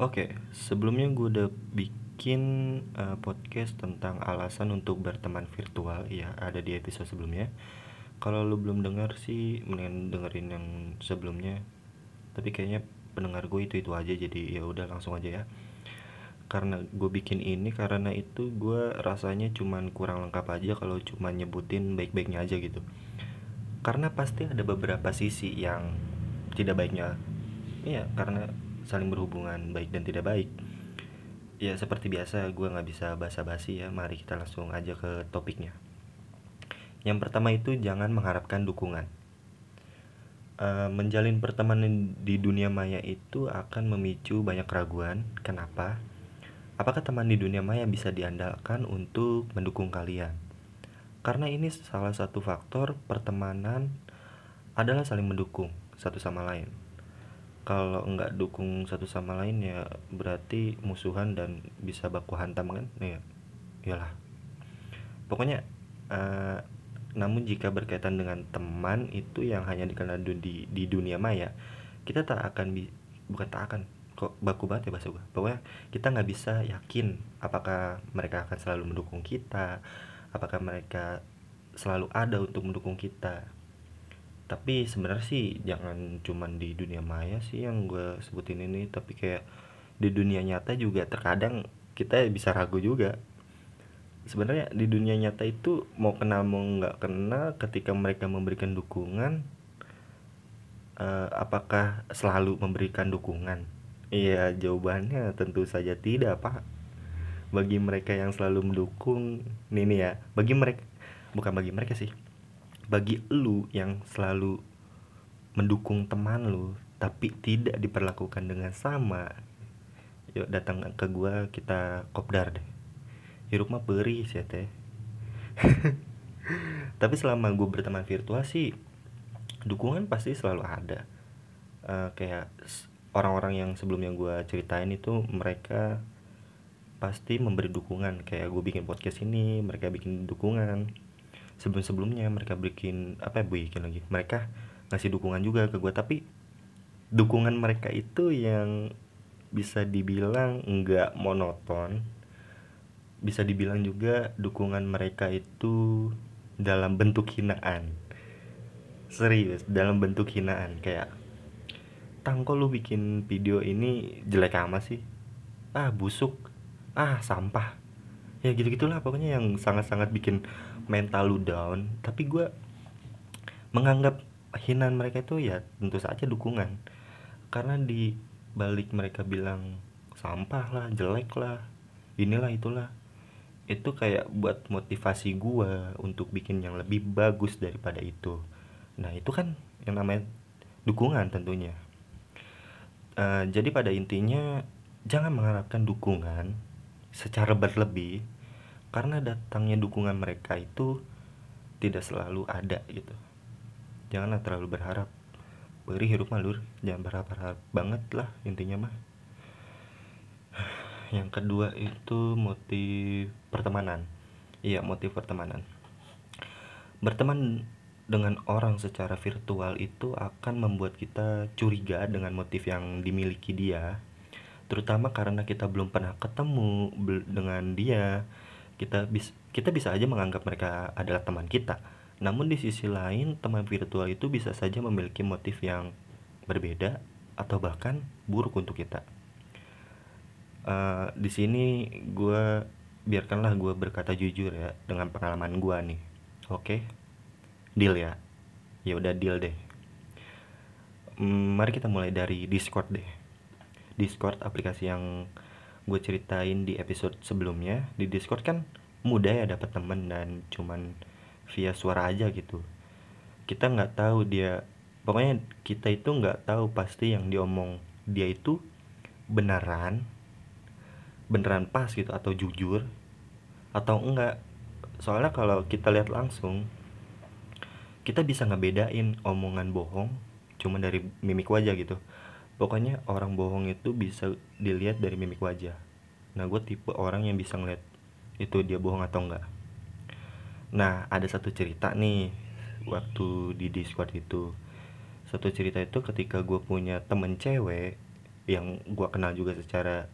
Oke, sebelumnya gue udah bikin uh, podcast tentang alasan untuk berteman virtual ya, ada di episode sebelumnya. Kalau lu belum denger sih, mendingan dengerin yang sebelumnya. Tapi kayaknya pendengar gue itu itu aja, jadi ya udah langsung aja ya. Karena gue bikin ini, karena itu gue rasanya cuman kurang lengkap aja kalau cuma nyebutin baik-baiknya aja gitu. Karena pasti ada beberapa sisi yang tidak baiknya. Iya, karena saling berhubungan baik dan tidak baik. Ya seperti biasa gue nggak bisa basa-basi ya. Mari kita langsung aja ke topiknya. Yang pertama itu jangan mengharapkan dukungan. Uh, menjalin pertemanan di dunia maya itu akan memicu banyak keraguan. Kenapa? Apakah teman di dunia maya bisa diandalkan untuk mendukung kalian? Karena ini salah satu faktor pertemanan adalah saling mendukung satu sama lain kalau nggak dukung satu sama lain ya berarti musuhan dan bisa baku hantam kan? Ya iyalah. Pokoknya uh, namun jika berkaitan dengan teman itu yang hanya dikenal di di dunia maya kita tak akan bi bukan tak akan kok baku banget ya bahasa gue pokoknya kita nggak bisa yakin apakah mereka akan selalu mendukung kita apakah mereka selalu ada untuk mendukung kita tapi sebenarnya sih jangan cuman di dunia maya sih yang gue sebutin ini tapi kayak di dunia nyata juga terkadang kita bisa ragu juga. Sebenarnya di dunia nyata itu mau kenal mau nggak kenal ketika mereka memberikan dukungan uh, apakah selalu memberikan dukungan? Iya jawabannya tentu saja tidak pak. Bagi mereka yang selalu mendukung nih ya bagi mereka bukan bagi mereka sih bagi lu yang selalu mendukung teman lu tapi tidak diperlakukan dengan sama yuk datang ke gua kita kopdar deh. Hirup mah perih sih ya teh. Tapi selama gue berteman virtual sih dukungan pasti selalu ada. Uh, kayak orang-orang yang sebelumnya gue ceritain itu mereka pasti memberi dukungan. Kayak gue bikin podcast ini mereka bikin dukungan sebelum-sebelumnya mereka bikin apa ya bikin lagi. Mereka ngasih dukungan juga ke gue tapi dukungan mereka itu yang bisa dibilang enggak monoton. Bisa dibilang juga dukungan mereka itu dalam bentuk hinaan. Serius dalam bentuk hinaan. Kayak tangko lu bikin video ini jelek amat sih? Ah busuk. Ah sampah. Ya gitu gitulah pokoknya yang sangat-sangat bikin mental lu down tapi gue menganggap hinaan mereka itu ya tentu saja dukungan. Karena di balik mereka bilang sampah lah jelek lah inilah itulah. Itu kayak buat motivasi gue untuk bikin yang lebih bagus daripada itu. Nah itu kan yang namanya dukungan tentunya. Uh, jadi pada intinya jangan mengharapkan dukungan secara berlebih karena datangnya dukungan mereka itu tidak selalu ada gitu. Janganlah terlalu berharap. Beri hidup malur jangan berharap-harap banget lah intinya mah. Yang kedua itu motif pertemanan. Iya motif pertemanan. Berteman dengan orang secara virtual itu akan membuat kita curiga dengan motif yang dimiliki dia. Terutama karena kita belum pernah ketemu dengan dia kita bisa kita bisa aja menganggap mereka adalah teman kita. Namun di sisi lain teman virtual itu bisa saja memiliki motif yang berbeda atau bahkan buruk untuk kita. Uh, di sini gue biarkanlah gue berkata jujur ya dengan pengalaman gue nih. Oke? Okay? deal ya? Ya udah deal deh. Hmm, mari kita mulai dari discord deh. Discord aplikasi yang gue ceritain di episode sebelumnya di Discord kan mudah ya dapat temen dan cuman via suara aja gitu. Kita nggak tahu dia pokoknya kita itu nggak tahu pasti yang diomong dia itu beneran beneran pas gitu atau jujur atau enggak. Soalnya kalau kita lihat langsung kita bisa ngebedain omongan bohong cuma dari mimik wajah gitu pokoknya orang bohong itu bisa dilihat dari mimik wajah. Nah gue tipe orang yang bisa ngeliat itu dia bohong atau enggak. Nah ada satu cerita nih waktu di discord itu. Satu cerita itu ketika gue punya temen cewek yang gue kenal juga secara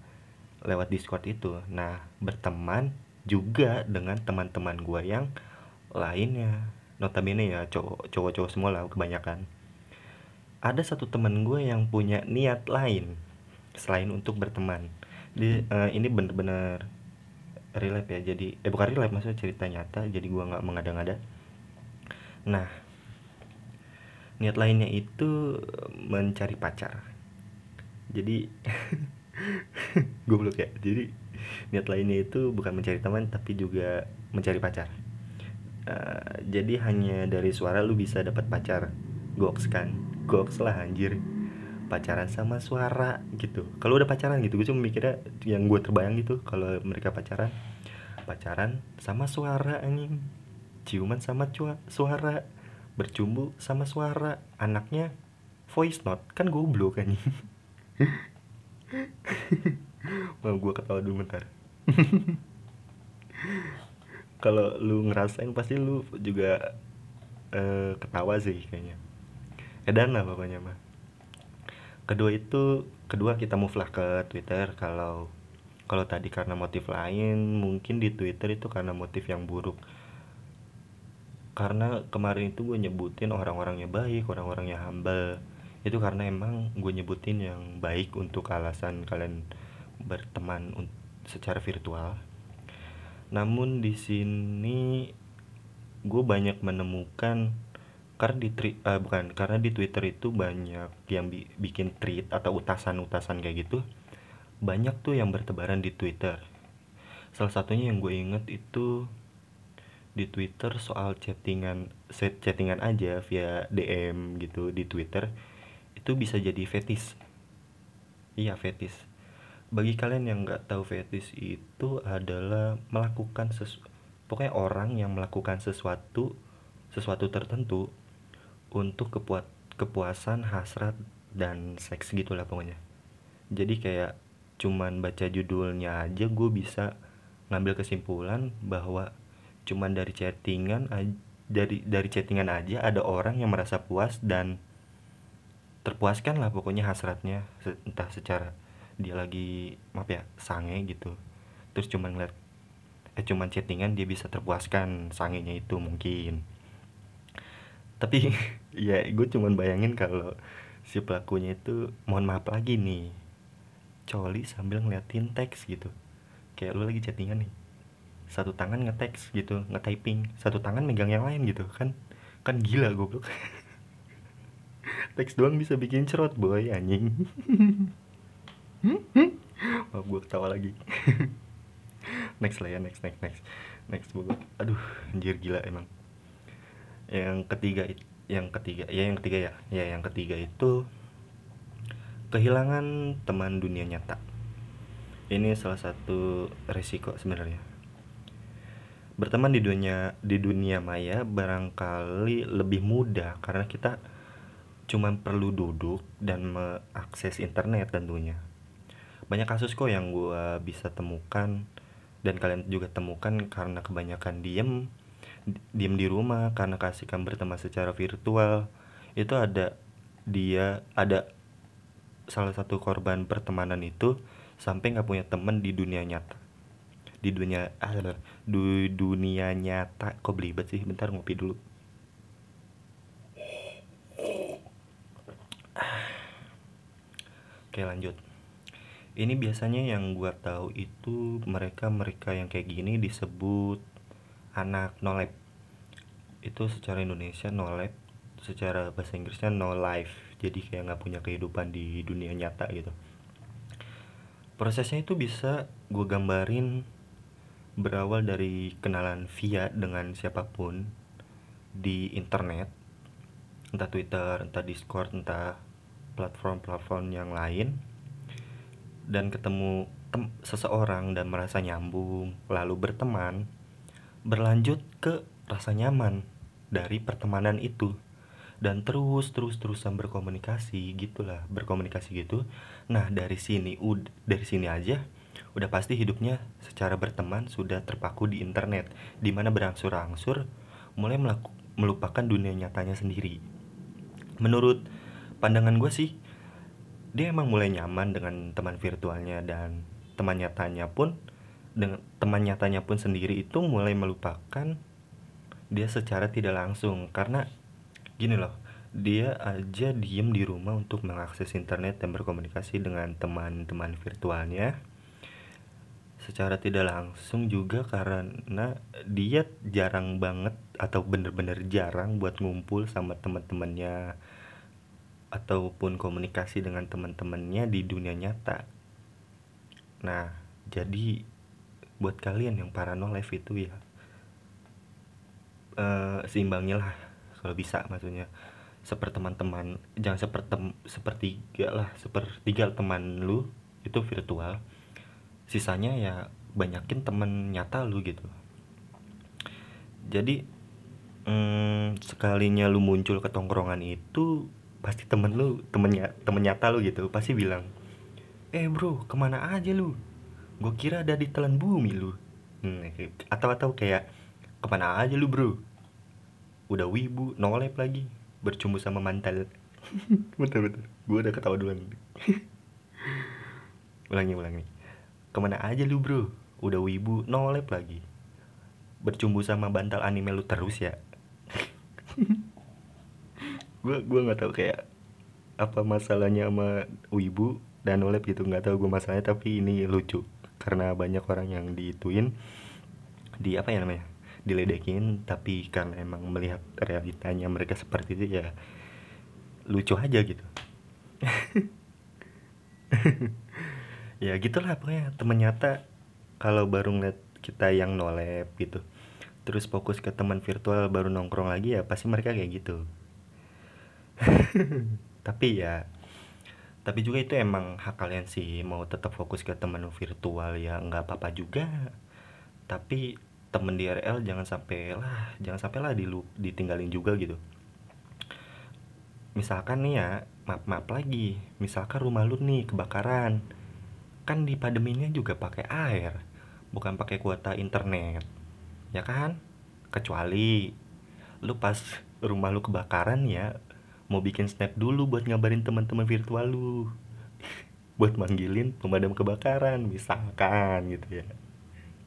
lewat Discord itu. Nah berteman juga dengan teman-teman gue yang lainnya. Notabene ya cowok cowok-cowok semua lah kebanyakan ada satu teman gue yang punya niat lain selain untuk berteman. Di uh, ini bener-bener relate ya jadi eh bukan relate maksudnya cerita nyata jadi gue nggak mengada-ngada. Nah niat lainnya itu mencari pacar. Jadi gue belum ya. Jadi niat lainnya itu bukan mencari teman tapi juga mencari pacar. Uh, jadi hanya dari suara lu bisa dapat pacar goks kan goks lah anjir. Pacaran sama suara gitu. Kalau udah pacaran gitu gue cuma mikirnya yang gue terbayang gitu kalau mereka pacaran pacaran sama suara anjing. Ciuman sama cua suara bercumbu sama suara anaknya voice note. Kan goblok anjing. Mau gue ketawa dulu bentar. Kalau lu ngerasain pasti lu juga uh, ketawa sih kayaknya edan lah pokoknya mah. Kedua itu kedua kita move lah ke Twitter. Kalau kalau tadi karena motif lain mungkin di Twitter itu karena motif yang buruk. Karena kemarin itu gue nyebutin orang-orangnya baik orang-orangnya humble. Itu karena emang gue nyebutin yang baik untuk alasan kalian berteman secara virtual. Namun di sini gue banyak menemukan karena di uh, bukan karena di Twitter itu banyak yang bi bikin tweet atau utasan-utasan kayak gitu banyak tuh yang bertebaran di Twitter. Salah satunya yang gue inget itu di Twitter soal chattingan set chattingan aja via DM gitu di Twitter itu bisa jadi fetis. Iya fetis. Bagi kalian yang nggak tahu fetis itu adalah melakukan sesu pokoknya orang yang melakukan sesuatu sesuatu tertentu untuk kepuat kepuasan hasrat dan seks gitulah pokoknya. Jadi kayak cuman baca judulnya aja gue bisa ngambil kesimpulan bahwa cuman dari chattingan dari dari chattingan aja ada orang yang merasa puas dan terpuaskan lah pokoknya hasratnya entah secara dia lagi maaf ya sange gitu. Terus cuman ngeliat eh cuman chattingan dia bisa terpuaskan sangenya itu mungkin tapi ya gue cuman bayangin kalau si pelakunya itu mohon maaf lagi nih coli sambil ngeliatin teks gitu. Kayak lu lagi chattingan nih satu tangan ngeteks gitu ngetyping satu tangan megang yang lain gitu kan kan gila goblok. Teks doang bisa bikin cerot boy anjing. Maaf gue ketawa lagi. Next lah ya next next next. Next gue aduh anjir gila emang yang ketiga yang ketiga ya yang ketiga ya. Ya yang ketiga itu kehilangan teman dunia nyata. Ini salah satu resiko sebenarnya. Berteman di dunia di dunia maya barangkali lebih mudah karena kita cuma perlu duduk dan mengakses internet tentunya. Banyak kasus kok yang gue bisa temukan dan kalian juga temukan karena kebanyakan diem diem di rumah karena kasihkan berteman secara virtual. Itu ada dia ada salah satu korban pertemanan itu sampai nggak punya teman di dunia nyata. Di dunia ah, di dunia nyata. Kok belibet sih? Bentar ngopi dulu. Oke lanjut. Ini biasanya yang gua tahu itu mereka mereka yang kayak gini disebut anak no lab. Itu secara Indonesia no lab secara bahasa Inggrisnya no life. Jadi kayak nggak punya kehidupan di dunia nyata gitu. Prosesnya itu bisa gue gambarin berawal dari kenalan via dengan siapa pun di internet. Entah Twitter, entah Discord, entah platform-platform yang lain. Dan ketemu seseorang dan merasa nyambung lalu berteman berlanjut ke rasa nyaman dari pertemanan itu. Dan terus terus terusan berkomunikasi gitulah berkomunikasi gitu. Nah dari sini ud dari sini aja udah pasti hidupnya secara berteman sudah terpaku di internet di mana berangsur-angsur mulai melaku, melupakan dunia nyatanya sendiri. Menurut pandangan gue sih dia emang mulai nyaman dengan teman virtualnya dan teman nyatanya pun dengan teman nyatanya pun sendiri itu mulai melupakan dia secara tidak langsung karena gini loh dia aja diem di rumah untuk mengakses internet dan berkomunikasi dengan teman-teman virtualnya secara tidak langsung juga karena dia jarang banget atau bener-bener jarang buat ngumpul sama teman-temannya ataupun komunikasi dengan teman-temannya di dunia nyata. Nah, jadi buat kalian yang para no life itu ya uh, seimbangnya lah kalau bisa maksudnya. Seperti teman-teman jangan seperti sepertiga lah sepertiga teman lu itu virtual. Sisanya ya banyakin teman nyata lu gitu. Jadi hmm, sekalinya lu muncul ke tongkrongan itu pasti temen lu temennya temen nyata lu gitu pasti bilang eh bro ke mana aja lu gue kira ada di telan bumi lu. Hmm, atau atau kayak ke mana aja lu bro? Udah wibu nolep lagi. Bercumbu sama mantal betul betul. Gue udah ketawa duluan. Ulangi ulangi. Ke mana aja lu bro? Udah wibu nolep lagi. Bercumbu sama bantal anime lu terus ya? Gue gue nggak tahu kayak apa masalahnya sama wibu dan olep gitu. Nggak tahu gue masalahnya tapi ini lucu karena banyak orang yang diituin di apa ya namanya diledekin tapi karena emang melihat realitanya mereka seperti itu ya lucu aja gitu. Ya gitulah pokoknya temen nyata kalau baru ngeliat kita yang nolep gitu terus fokus ke teman virtual baru nongkrong lagi ya pasti mereka kayak gitu. Tapi ya tapi juga itu emang hak kalian sih mau tetap fokus ke teman virtual ya nggak apa-apa juga. Tapi temen di RL jangan sampai lah jangan sampai lah dilu, ditinggalin juga gitu. Misalkan nih ya maaf maaf lagi misalkan rumah lu nih kebakaran kan di pandeminya juga pakai air bukan pakai kuota internet ya kan? Kecuali lu pas rumah lu kebakaran ya mau bikin snap dulu buat ngabarin teman-teman virtual lu. Buat manggilin pemadam kebakaran misalkan gitu ya.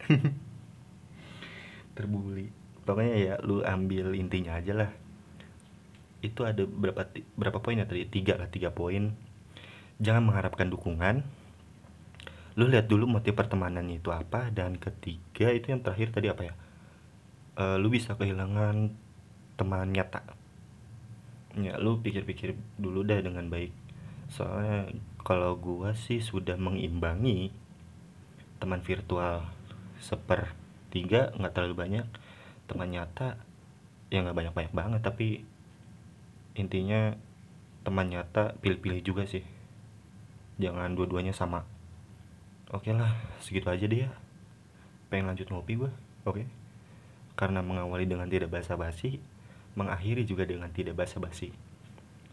Terbuli pokoknya ya lu ambil intinya aja lah. Itu ada berapa berapa poin ya tadi? Tiga lah tiga poin. Jangan mengharapkan dukungan. Lu lihat dulu motif pertemanan itu apa dan ketiga itu yang terakhir tadi apa ya? Uh, lu bisa kehilangan teman nyata ya lu pikir-pikir dulu dah dengan baik. Soalnya kalau gua sih sudah mengimbangi teman virtual sepertiga nggak terlalu banyak teman nyata ya nggak banyak-banyak banget tapi intinya teman nyata pilih-pilih juga sih. Jangan dua-duanya sama. Oke lah segitu aja deh ya. Pengen lanjut ngopi gue oke. Karena mengawali dengan tidak basa-basi mengakhiri juga dengan tidak basa-basi.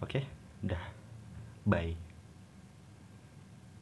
Oke, dah. Bye.